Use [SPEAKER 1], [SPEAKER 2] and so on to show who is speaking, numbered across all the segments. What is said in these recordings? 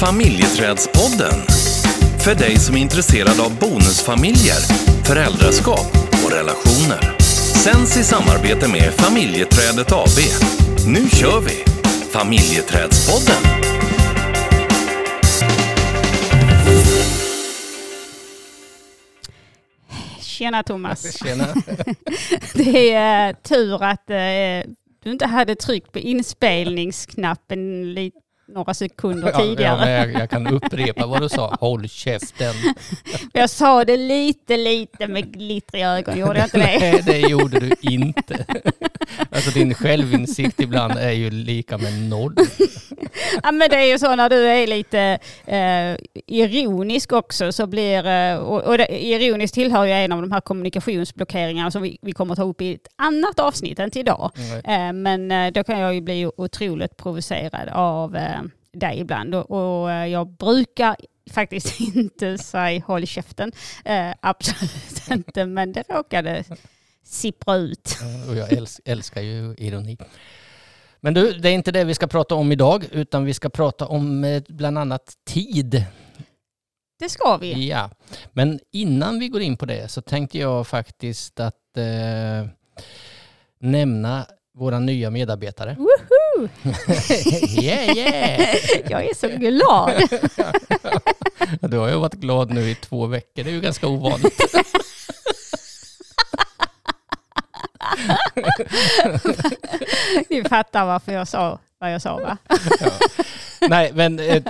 [SPEAKER 1] Familjeträdspodden. För dig som är intresserad av bonusfamiljer, föräldraskap och relationer. Sänds i samarbete med Familjeträdet AB. Nu kör vi! Familjeträdspodden.
[SPEAKER 2] Tjena Thomas.
[SPEAKER 3] Tjena.
[SPEAKER 2] Det är eh, tur att eh, du inte hade tryckt på inspelningsknappen lite några sekunder
[SPEAKER 3] Ja,
[SPEAKER 2] tidigare.
[SPEAKER 3] Ja, jag, jag kan upprepa vad du sa. Håll käften.
[SPEAKER 2] Jag sa det lite, lite med glittriga ögon, gjorde jag inte det?
[SPEAKER 3] Nej, det gjorde du inte. Alltså din självinsikt ibland är ju lika med noll.
[SPEAKER 2] Ja, men det är ju så när du är lite eh, ironisk också så blir, eh, och, och det, ironiskt tillhör ju en av de här kommunikationsblockeringarna som vi, vi kommer ta upp i ett annat avsnitt än till idag. Eh, men eh, då kan jag ju bli otroligt provocerad av eh, dig ibland och, och jag brukar faktiskt inte säga håll käften. Absolut inte, men det råkade sippra ut.
[SPEAKER 3] Och jag äls- älskar ju ironi. Men du, det är inte det vi ska prata om idag, utan vi ska prata om eh, bland annat tid.
[SPEAKER 2] Det ska vi.
[SPEAKER 3] Ja, men innan vi går in på det så tänkte jag faktiskt att eh, nämna våra nya medarbetare.
[SPEAKER 2] Woho!
[SPEAKER 3] yeah, yeah!
[SPEAKER 2] Jag är så glad.
[SPEAKER 3] Du har ju varit glad nu i två veckor, det är ju ganska ovanligt.
[SPEAKER 2] Ni fattar varför jag sa vad jag sa va?
[SPEAKER 3] Ja. Nej, men äh,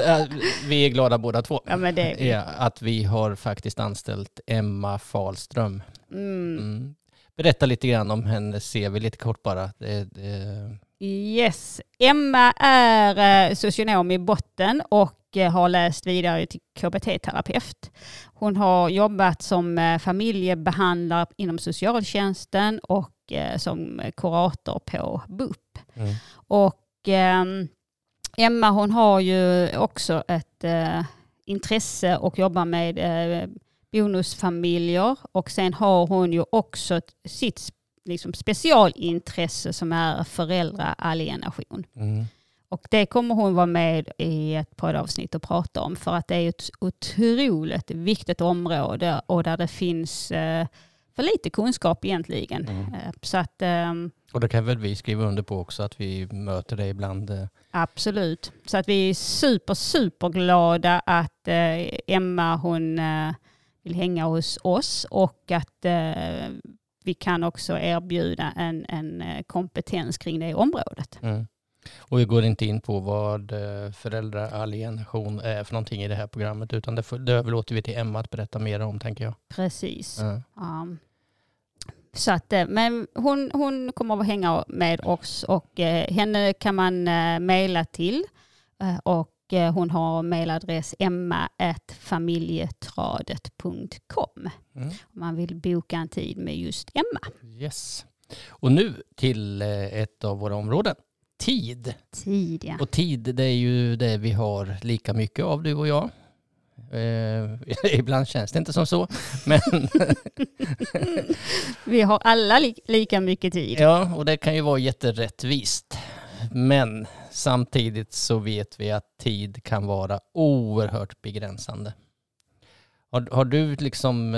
[SPEAKER 3] vi är glada båda två.
[SPEAKER 2] Ja men det...
[SPEAKER 3] Ja, att vi har faktiskt anställt Emma Falström.
[SPEAKER 2] Mm.
[SPEAKER 3] Mm. Berätta lite grann om henne, ser vi lite kort bara. Det, det,
[SPEAKER 2] Yes. Emma är eh, socionom i botten och eh, har läst vidare till KBT-terapeut. Hon har jobbat som eh, familjebehandlare inom socialtjänsten och eh, som kurator på BUP.
[SPEAKER 3] mm.
[SPEAKER 2] Och ehm, Emma hon har ju också ett eh, intresse och jobbar med eh, bonusfamiljer och sen har hon ju också sitt liksom, specialintresse som är föräldraalienation.
[SPEAKER 3] Mm.
[SPEAKER 2] Och det kommer hon vara med i ett poddavsnitt och prata om för att det är ett otroligt viktigt område och där det finns eh, för lite kunskap egentligen.
[SPEAKER 3] Mm.
[SPEAKER 2] Eh, Så att ehm,
[SPEAKER 3] Och det kan väl vi skriva under på också, att vi möter det ibland. eh.
[SPEAKER 2] Absolut. Så att vi är super, super glada att Emma hon vill hänga hos oss och att vi kan också erbjuda en, en kompetens kring det området.
[SPEAKER 3] Mm. Och vi går inte in på vad eh, föräldraalienation är för någonting i det här programmet, utan det, det överlåter vi till Emma att berätta mer om, tänker jag.
[SPEAKER 2] Precis.
[SPEAKER 3] Ja.
[SPEAKER 2] Um, så att, eh, men hon, hon kommer att hänga med oss och eh, henne kan man eh, mejla till eh, och eh, hon har mejladress emma.familjetradet.com
[SPEAKER 3] Mm.
[SPEAKER 2] om man vill boka en tid med just Emma.
[SPEAKER 3] Yes. Och nu till ett av våra områden. Tid.
[SPEAKER 2] Tid ja.
[SPEAKER 3] Och tid, det är ju det vi har lika mycket av, du och jag. Eh, ibland känns det inte som så, men
[SPEAKER 2] Vi har alla li- lika mycket tid.
[SPEAKER 3] ja, och det kan ju vara jätterättvist. Men samtidigt så vet vi att tid kan vara oerhört begränsande. Har, har du liksom,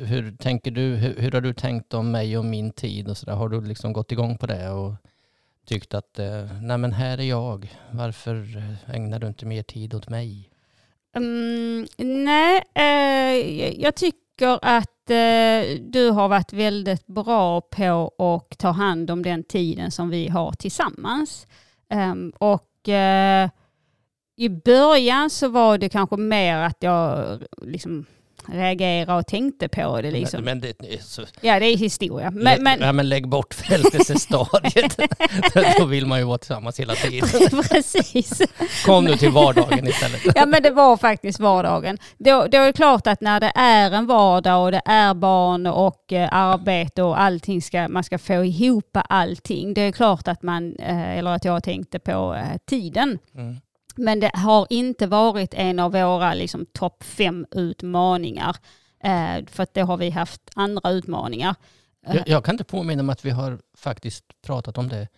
[SPEAKER 3] hur tänker du, hur, hur har du tänkt om mig och min tid och sådär? Har du liksom gått igång på det och tyckt att, eh, nej men här är jag, varför eh, ägnar du inte mer tid åt mig?
[SPEAKER 2] Mm, nej, eh, jag- tycker att eh, du har varit väldigt bra på att ta hand om den tiden som vi har tillsammans. Ehm, och eh, i början så var det kanske mer att jag liksom reagerade och tänkte på det. Liksom.
[SPEAKER 3] Men, men det, så,
[SPEAKER 2] ja, det är historia. Men, men,
[SPEAKER 3] ja, men lägg bort förälskelsestadiet. Då vill man ju vara tillsammans hela tiden.
[SPEAKER 2] precis.
[SPEAKER 3] Kom nu till vardagen istället.
[SPEAKER 2] Ja men det var faktiskt vardagen. Då, då är det klart att när det är en vardag och det är barn och eh, arbete och allting ska, man ska få ihop allting. Det är klart att man, eh, eller att jag tänkte på eh, tiden.
[SPEAKER 3] Mm.
[SPEAKER 2] Men det har inte varit en av våra liksom, topp fem utmaningar. Eh, för att då har vi haft andra utmaningar. Eh,
[SPEAKER 3] Jag, jag kan inte påminna mig att vi har faktiskt pratat om det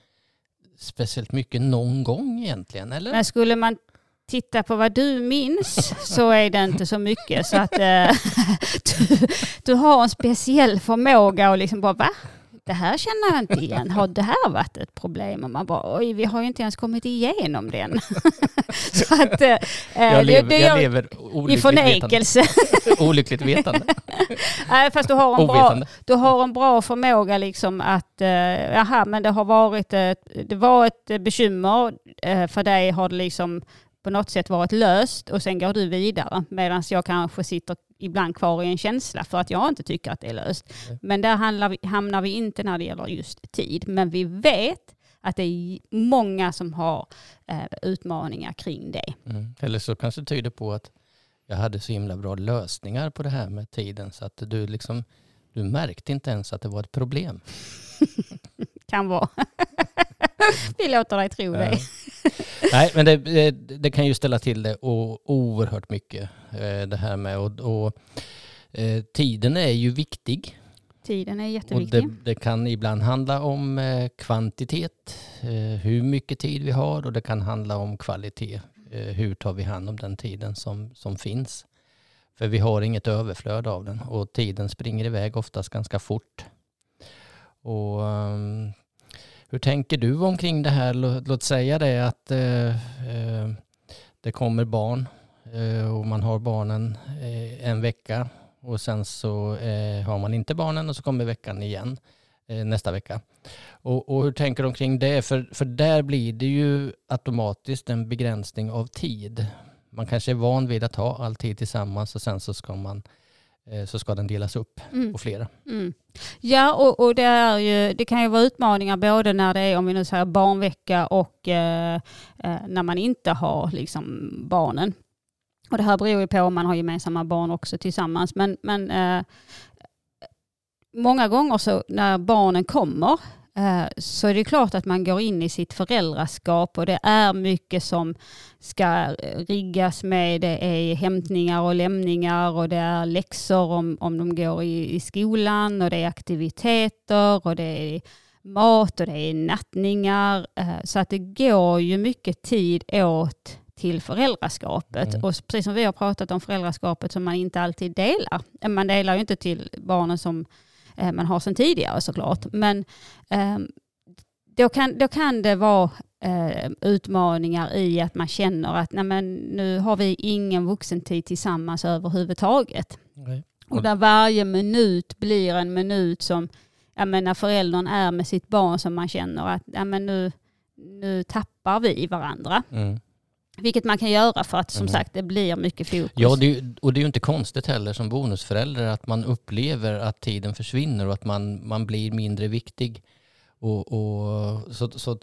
[SPEAKER 3] speciellt mycket någon gång egentligen, eller?
[SPEAKER 2] Men skulle man titta på vad du minns så är det inte så mycket. Så att eh, du, du har en speciell förmåga och liksom bara va? Det här känner jag inte igen. Har det här varit ett problem? Och man bara oj, vi har ju inte ens kommit igenom den. så att, eh,
[SPEAKER 3] Jag lever,
[SPEAKER 2] det
[SPEAKER 3] jag lever
[SPEAKER 2] I
[SPEAKER 3] olyckligt
[SPEAKER 2] förnekelse.
[SPEAKER 3] vetande. Olyckligt vetande.
[SPEAKER 2] Nej, fast du har en bra, du har en bra förmåga liksom att, eh, jaha, men det har varit ett, det var ett bekymmer, eh, för dig har det liksom på något sätt varit löst och sen går du vidare. Medan jag kanske sitter ibland kvar i en känsla för att jag inte tycker att det är löst.
[SPEAKER 3] Nej.
[SPEAKER 2] Men där vi, hamnar vi inte när det gäller just tid. Men vi vet att det är många som har eh, utmaningar kring det.
[SPEAKER 3] Mm. Eller så kanske det tyder på att jag hade så himla bra lösningar på det här med tiden så att du liksom du märkte inte ens att det var ett problem.
[SPEAKER 2] Kan vara. vi låter dig tro det.
[SPEAKER 3] Nej, men det, det, det kan ju ställa till det o- oerhört mycket. eh, Det här med och, och eh, tiden är ju viktig.
[SPEAKER 2] Tiden är
[SPEAKER 3] Och
[SPEAKER 2] jätteviktig.
[SPEAKER 3] det, det kan ibland handla om eh, kvantitet, hur mycket tid vi har och det kan handla om kvalitet. Hur tar vi hand om den tiden som, som finns? För vi har inget överflöd av den och tiden springer iväg oftast ganska fort. Och ehm, hur tänker du omkring det här? Låt säga det att eh, eh det kommer barn eh, och man har barnen eh, en vecka och sen så har man inte barnen och så kommer veckan igen nästa vecka. Och, och hur tänker du omkring det? För, för där blir det ju automatiskt en begränsning av tid. Man kanske är van vid att ha all tid tillsammans och sen så ska, man, eh, så ska den delas upp
[SPEAKER 2] Mm.
[SPEAKER 3] på flera.
[SPEAKER 2] Mm. Ja, och, och det, ju, det kan ju vara utmaningar både när det är, om vi nu säger barnvecka och eh, eh, när man inte har liksom, barnen. Och det här beror ju på om man har gemensamma barn också tillsammans. Men, men eh, många gånger så när barnen kommer eh, så är det klart att man går in i sitt föräldraskap och det är mycket som ska riggas med. Det är hämtningar och lämningar och det är läxor om, om de går i, i skolan och det är aktiviteter och det är mat och det är nattningar. Eh, Så att det går ju mycket tid åt till föräldraskapet.
[SPEAKER 3] Mm.
[SPEAKER 2] Och precis som vi har pratat om föräldraskapet som man inte alltid delar. Eh, Man delar ju inte till barnen som eh, man har sedan tidigare såklart. Men ehm, då kan, då kan det vara eh, utmaningar i att man känner att nej men, nu har vi ingen vuxentid tillsammans överhuvudtaget. Och där varje minut blir en minut som, ja men när föräldern är med sitt barn som man känner att ja men nu, nu tappar vi varandra.
[SPEAKER 3] Mm.
[SPEAKER 2] Vilket man kan göra för att som
[SPEAKER 3] Mm.
[SPEAKER 2] sagt det blir mycket fokus.
[SPEAKER 3] Ja, det, är och det är ju inte konstigt heller som bonusförälder att man upplever att tiden försvinner och att man, man blir mindre viktig. Och, och, så så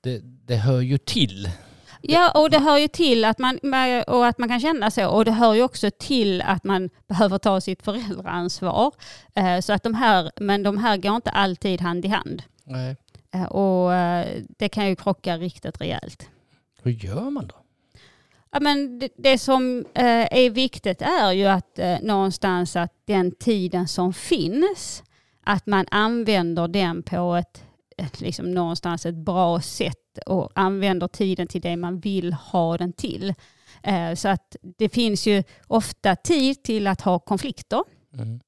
[SPEAKER 3] det, det hör ju till.
[SPEAKER 2] Ja, och det hör ju till att man, och att man kan känna så. Och det hör ju också till att man behöver ta sitt föräldraansvar. Eh, Så att de här, men de här går inte alltid hand i hand.
[SPEAKER 3] Nej.
[SPEAKER 2] Eh, Och eh, det kan ju krocka riktigt rejält.
[SPEAKER 3] Hur gör man då?
[SPEAKER 2] Ja, men det, det som eh, är viktigt är ju att eh, någonstans att den tiden som finns, att man använder den på ett, ett liksom någonstans ett bra sätt och använder tiden till det man vill ha den till. Eh, så att det finns ju ofta tid till att ha konflikter.
[SPEAKER 3] Mm.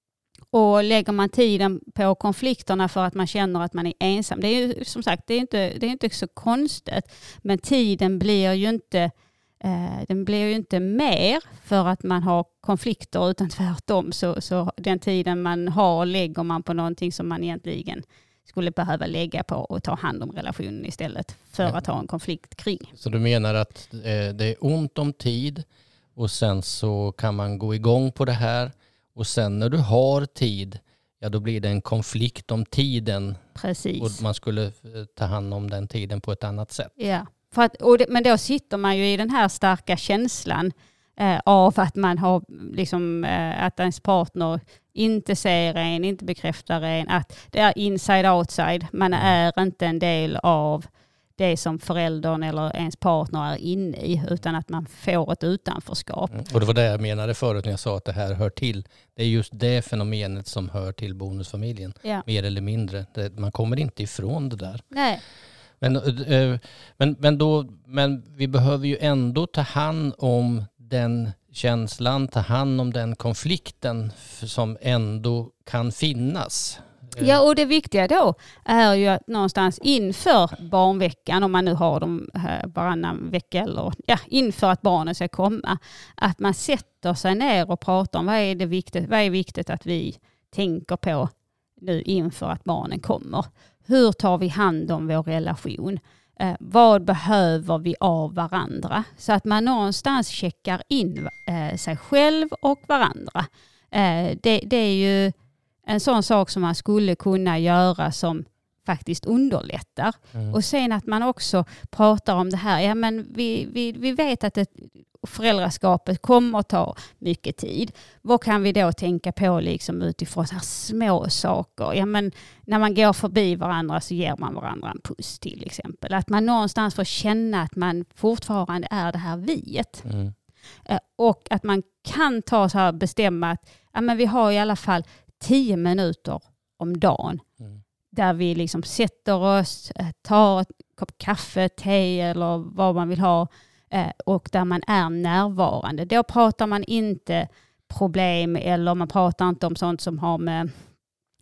[SPEAKER 2] Och lägger man tiden på konflikterna för att man känner att man är ensam, det är ju som sagt det är inte, det är inte så konstigt, men tiden blir ju inte den blir ju inte mer för att man har konflikter utan tvärtom så, så den tiden man har lägger man på någonting som man egentligen skulle behöva lägga på och ta hand om relationen istället för
[SPEAKER 3] Ja.
[SPEAKER 2] att ha en konflikt kring.
[SPEAKER 3] Så du menar att eh, det är ont om tid och sen så kan man gå igång på det här och sen när du har tid, ja då blir det en konflikt om tiden
[SPEAKER 2] Precis.
[SPEAKER 3] och man skulle eh, ta hand om den tiden på ett annat sätt.
[SPEAKER 2] Ja, för att, det, men då sitter man ju i den här starka känslan eh, av att man har, liksom, eh, att ens partner inte ser en, inte bekräftar en, att det är inside outside. Man är inte en del av det som föräldern eller ens partner är inne i, utan att man får ett utanförskap.
[SPEAKER 3] Mm. Och det var det jag menade förut när jag sa att det här hör till. Det är just det fenomenet som hör till bonusfamiljen,
[SPEAKER 2] Ja.
[SPEAKER 3] mer eller mindre. Det, man kommer inte ifrån det där.
[SPEAKER 2] Nej.
[SPEAKER 3] Men, eh, men, men, då, men vi behöver ju ändå ta hand om den känslan, ta hand om den konflikten som ändå kan finnas. Eh.
[SPEAKER 2] Ja, och det viktiga då är ju att någonstans inför barnveckan, om man nu har dem varannan vecka eller ja, inför att barnen ska komma, att man sätter sig ner och pratar om vad är, det viktigt, vad är viktigt att vi tänker på nu inför att barnen kommer. Hur tar vi hand om vår relation? Eh, vad behöver vi av varandra? Så att man någonstans checkar in eh, sig själv och varandra. Eh, det, det, är ju en sån sak som man skulle kunna göra som faktiskt underlättar. Mm. Och sen att man också pratar om det här, ja men vi, vi, vi vet att ett, föräldraskapet kommer att ta mycket tid. Vad kan vi då tänka på liksom utifrån så små saker? Ja, men när man går förbi varandra så ger man varandra en puss till exempel. Att man någonstans får känna att man fortfarande är det här viet. Mm. Eh, och att man kan ta så här bestämma att ja, men vi har i alla fall tio minuter om dagen mm där vi liksom sätter oss, eh, tar en kopp kaffe, te eller vad man vill ha eh, och där man är närvarande. Då pratar man inte problem eller man pratar inte om sånt som har med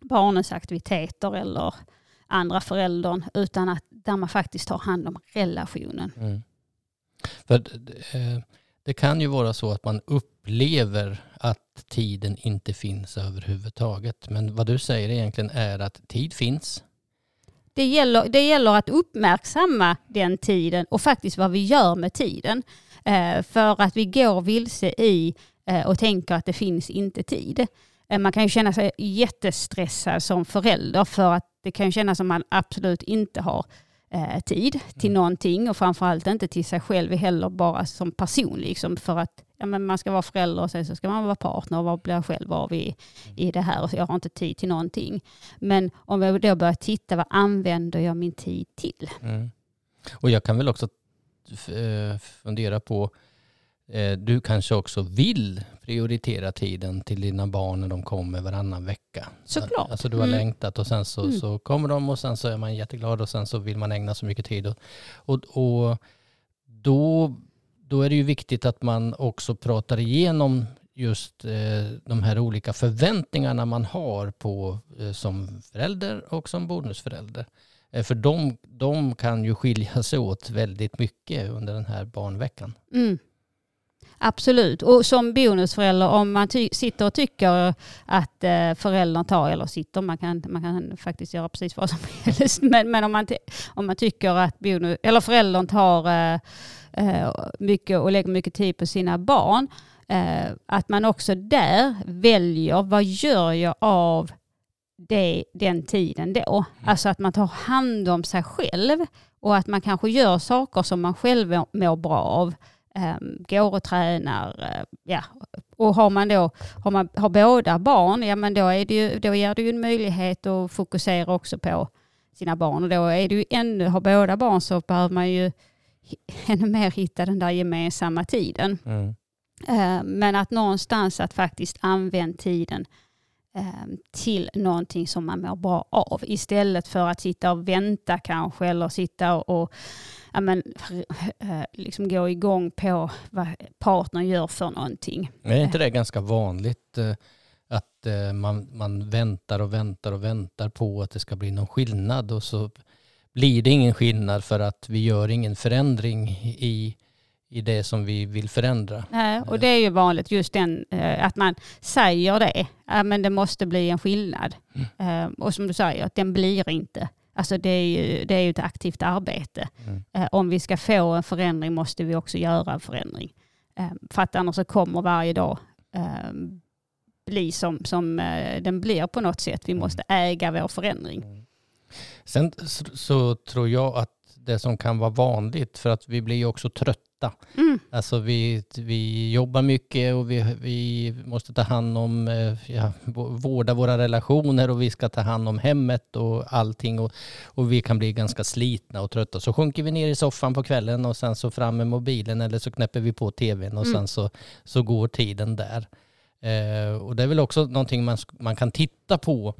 [SPEAKER 2] barnens aktiviteter eller andra föräldern utan att där man faktiskt tar hand om relationen. Mm.
[SPEAKER 3] För eh, det kan ju vara så att man upplever att tiden inte finns överhuvudtaget. Men vad du säger egentligen är att tid finns.
[SPEAKER 2] Det gäller, det gäller att uppmärksamma den tiden och faktiskt vad vi gör med tiden. Eh, för att vi går vilse i eh, och tänker att det finns inte tid. Eh, man kan ju känna sig jättestressad som förälder för att det kan kännas som man absolut inte har eh, tid till mm. någonting och framförallt inte till sig själv heller bara som person. Liksom, för att ja, men man ska vara förälder och sen så ska man vara partner och vad blir själv av i, i det här och jag har inte tid till någonting. Men om jag då börjar titta, vad använder jag min tid till? Mm.
[SPEAKER 3] Och jag kan väl också eh, fundera på, eh, du kanske också vill prioritera tiden till dina barn när de kommer varannan vecka.
[SPEAKER 2] Såklart.
[SPEAKER 3] Alltså du har mm. längtat och sen så, mm. så kommer de och sen så är man jätteglad och sen så vill man ägna så mycket tid. Och, och, och då då är det ju viktigt att man också pratar igenom just eh, de här olika förväntningarna man har på eh, som förälder och som bonusförälder. Eh, för de, de kan ju skilja sig åt väldigt mycket under den här barnveckan. Mm.
[SPEAKER 2] Absolut, och som bonusförälder om man sitter och tycker att eh, föräldern tar, eller sitter, man kan, man kan faktiskt göra precis vad som helst, men, men om, man, om man tycker att bonus, eller föräldern tar eh, Eh, mycket och lägger mycket tid på sina barn. Eh, att man också där väljer vad gör jag av det, den tiden då. Mm. Alltså att man tar hand om sig själv och att man kanske gör saker som man själv mår bra av. Um, går och tränar. Uh, ja. Och har man då har, man, har båda barn, ja men då, är det ju, då ger det ju en möjlighet att fokusera också på sina barn. Och då är det ju ännu, har båda barn så behöver man ju ännu mer hitta den där gemensamma tiden. Mm. Eh, men att någonstans att faktiskt använda tiden eh, till någonting som man mår bra av istället för att sitta och vänta kanske eller sitta och ja, men, eh, liksom gå igång på vad partnern gör för någonting.
[SPEAKER 3] är inte det ganska vanligt att man, man väntar och väntar och väntar på att det ska bli någon skillnad och så blir det ingen skillnad för att vi gör ingen förändring i, i det som vi vill förändra.
[SPEAKER 2] Nej, och det är ju vanligt just den eh, att man säger det, men det måste bli en skillnad. Mm. Eh, och som du säger, att den blir inte. Alltså det är ju, det är ju ett aktivt arbete. Mm. Eh, om vi ska få en förändring måste vi också göra en förändring. För att annars så kommer varje dag bli som, som den blir på något sätt. Vi mm. måste äga vår förändring. Mm.
[SPEAKER 3] Sen så, så, tror jag att det som kan vara vanligt, för att vi blir ju också trötta. Mm. Alltså vi, vi jobbar mycket och vi, vi måste ta hand om, eh, ja, vårda våra relationer och vi ska ta hand om hemmet och allting. Och, och vi kan bli ganska slitna och trötta. Så sjunker vi ner i soffan på kvällen och sen så fram med mobilen eller så knäpper vi på tvn och mm. sen så, så går tiden där. Eh, och det är väl också någonting man, man kan titta på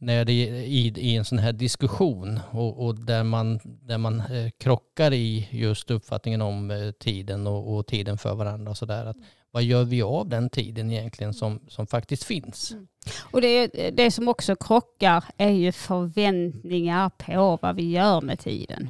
[SPEAKER 3] när det, i, i en sån här diskussion och, och där man, där man eh, krockar i just uppfattningen om eh, tiden och, och, tiden för varandra och sådär. Att, vad gör vi av den tiden egentligen som, som faktiskt finns? Mm.
[SPEAKER 2] Och det, det som också krockar är ju förväntningar på vad vi gör med tiden.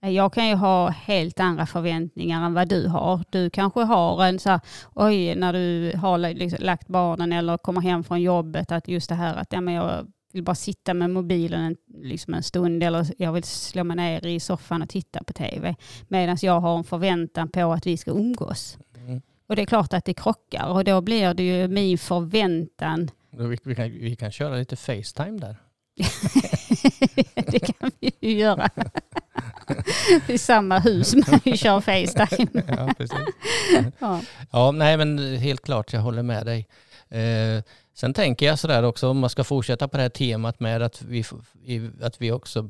[SPEAKER 2] Mm. Jag kan ju ha helt andra förväntningar än vad du har. Du kanske har en så här, oj, när du har liksom lagt barnen eller kommer hem från jobbet, att just det här att ja, men jag vill bara sitta med mobilen en, liksom en stund eller jag vill slå mig ner i soffan och titta på tv. Medan jag har en förväntan på att vi ska umgås. Mm. Och det är klart att det krockar och då blir det ju min förväntan.
[SPEAKER 3] Vi, vi, kan, vi kan köra lite Facetime där.
[SPEAKER 2] det kan vi ju göra. I samma hus men vi kör Facetime.
[SPEAKER 3] ja, precis. Ja. ja, nej men helt klart, jag håller med dig. Eh, sen tänker jag sådär också, om man ska fortsätta på det här temat med att vi, att vi också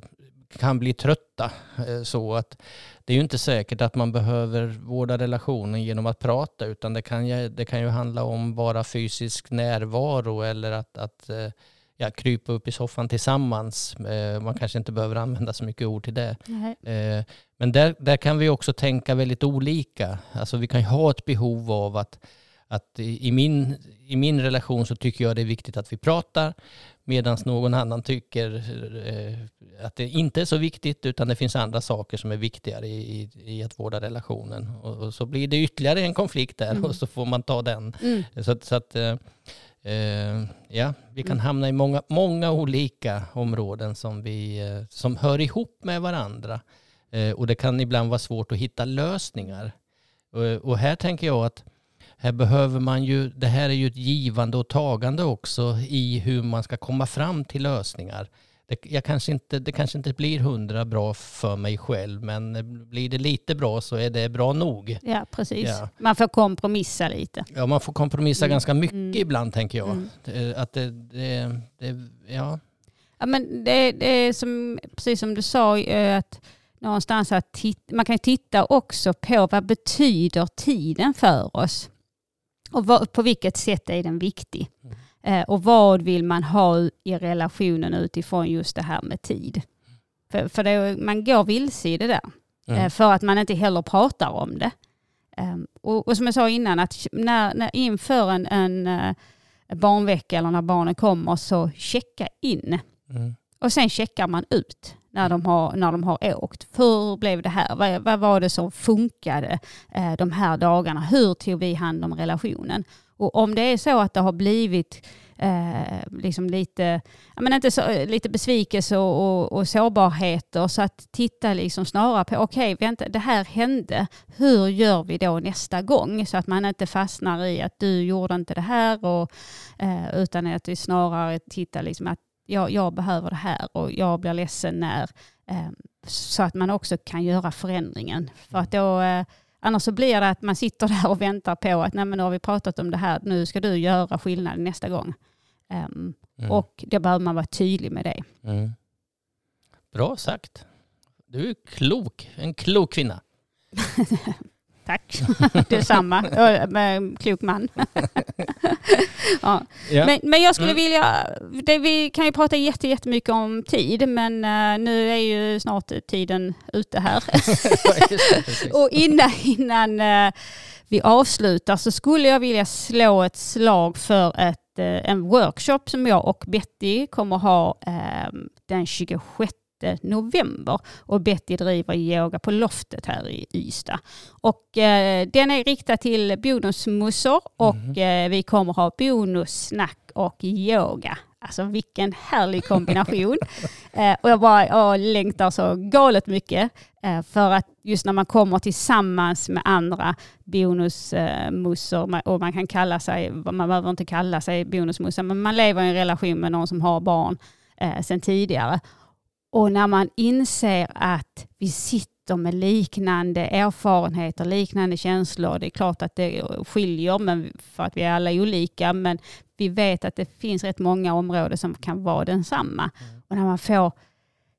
[SPEAKER 3] kan bli trötta. Eh, så att det är ju inte säkert att man behöver vårda relationen genom att prata utan det kan ju, det kan ju handla om bara fysisk närvaro eller att, att eh, ja, krypa upp i soffan tillsammans. Eh, man kanske inte behöver använda så mycket ord till det. Nej. Men där, där kan vi också tänka väldigt olika. Alltså vi kan ju ha ett behov av att att i min, i min relation så tycker jag det är viktigt att vi pratar medan någon annan tycker eh, att det inte är så viktigt utan det finns andra saker som är viktigare i, i att vårda relationen. Och, och, så blir det ytterligare en konflikt där mm. och så får man ta den. Mm. Så, så, att eh ja, vi kan mm. hamna i många, många olika områden som, vi, eh, som hör ihop med varandra. Eh, och det kan ibland vara svårt att hitta lösningar. Och här tänker jag att här behöver man ju, det här är ju ett givande och tagande också i hur man ska komma fram till lösningar. Det, jag kanske inte, det kanske inte blir hundra bra för mig själv, men blir det lite bra så är det bra nog.
[SPEAKER 2] Ja, precis. Ja. Man får kompromissa lite.
[SPEAKER 3] Ja, man får kompromissa mm. ganska mycket mm. ibland, tänker jag. Mm. Att det, det, det, ja.
[SPEAKER 2] Ja, men det, det är som, precis som du sa, eh, att någonstans att titta, man kan titta också på vad betyder tiden för oss? Och vad, på vilket sätt är den viktig? Mm. Eh, och vad vill man ha i relationen utifrån just det här med tid? För, för det, man går vilse i det där. Mm. Eh, för att man inte heller pratar om det. Eh, och, och, som jag sa innan, att när, när inför en, en uh, barnvecka eller när barnen kommer så checka in. Mm. Och sen checkar man ut när de har, när de har åkt. Hur blev det här? Vad, vad var det som funkade eh, de här dagarna? Hur tog vi hand om relationen? Och om det är så att det har blivit eh, liksom lite, men inte så, eh, lite besvikelse och, och, och sårbarheter så att titta liksom snarare på, okej, okay, vänta, det här hände, hur gör vi då nästa gång? Så att man inte fastnar i att du gjorde inte det här och, eh, utan att vi snarare tittar liksom att jag, jag behöver det här och jag blir ledsen när. Eh, så att man också kan göra förändringen. För att då, eh, annars så blir det att man sitter där och väntar på att Nej, men nu har vi pratat om det här, nu ska du göra skillnad nästa gång. Um, mm. Och då behöver man vara tydlig med det. Mm.
[SPEAKER 3] Bra sagt. Du är klok, en klok kvinna.
[SPEAKER 2] Tack, detsamma. Klok man. ja. ja. Men, men jag skulle mm. vilja, det, vi kan ju prata jättemycket om tid, men uh, nu är ju snart tiden ute här. och innan, innan uh, vi avslutar så skulle jag vilja slå ett slag för ett, uh, en workshop som jag och Betty kommer ha den 26 november och Betty driver yoga på loftet här i Ystad. Och eh, den är riktad till bonusmussor och mm. eh, vi kommer ha bonussnack och yoga. Alltså vilken härlig kombination. eh, och jag bara jag längtar så galet mycket. Eh, för att just när man kommer tillsammans med andra bonusmussor eh, och man kan kalla sig, man behöver inte kalla sig bonusmussor, men man lever i en relation med någon som har barn eh, sedan tidigare. Och när man inser att vi sitter med liknande erfarenheter, liknande känslor. Det är klart att det skiljer men för att vi är alla olika, men vi vet att det finns rätt många områden som kan vara densamma. Mm. Och när man får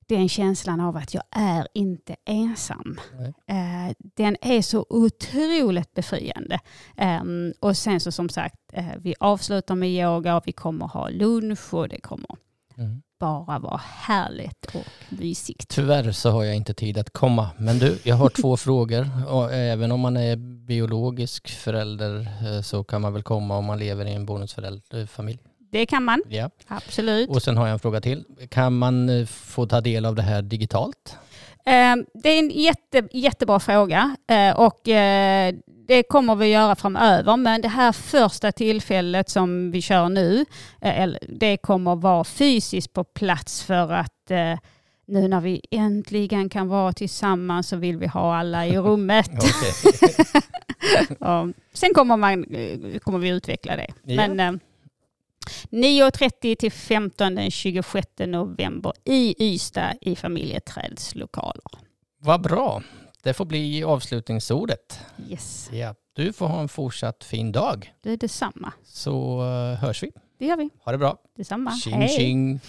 [SPEAKER 2] den känslan av att jag är inte ensam. Eh, den är så otroligt befriande. Eh, och sen så som sagt, eh, vi avslutar med yoga och vi kommer ha lunch och det kommer Mm. Bara vara härligt och mysigt.
[SPEAKER 3] Tyvärr så har jag inte tid att komma. Men du, jag har två frågor. Och även om man är biologisk förälder eh, så kan man väl komma om man lever i en bonusförälderfamilj.
[SPEAKER 2] Det kan man,
[SPEAKER 3] Ja.
[SPEAKER 2] absolut.
[SPEAKER 3] Och sen har jag en fråga till. Kan man eh, få ta del av det här digitalt?
[SPEAKER 2] Eh, Det är en jätte, jättebra fråga eh, och eh, det kommer vi göra framöver. Men det här första tillfället som vi kör nu, eh, det kommer vara fysiskt på plats för att nu när vi äntligen kan vara tillsammans så vill vi ha alla i rummet. Och sen kommer, man, kommer vi utveckla det.
[SPEAKER 3] Ja.
[SPEAKER 2] Men 9.30 till 15 den 26 november i Ystad i familjeträdslokaler.
[SPEAKER 3] Vad bra. Det får bli avslutningsordet.
[SPEAKER 2] Yes,
[SPEAKER 3] Ja. Du får ha en fortsatt fin dag.
[SPEAKER 2] det är detsamma.
[SPEAKER 3] Så eh, hörs vi.
[SPEAKER 2] Det gör vi.
[SPEAKER 3] Ha det bra.
[SPEAKER 2] Detsamma.
[SPEAKER 3] Tjing tjing.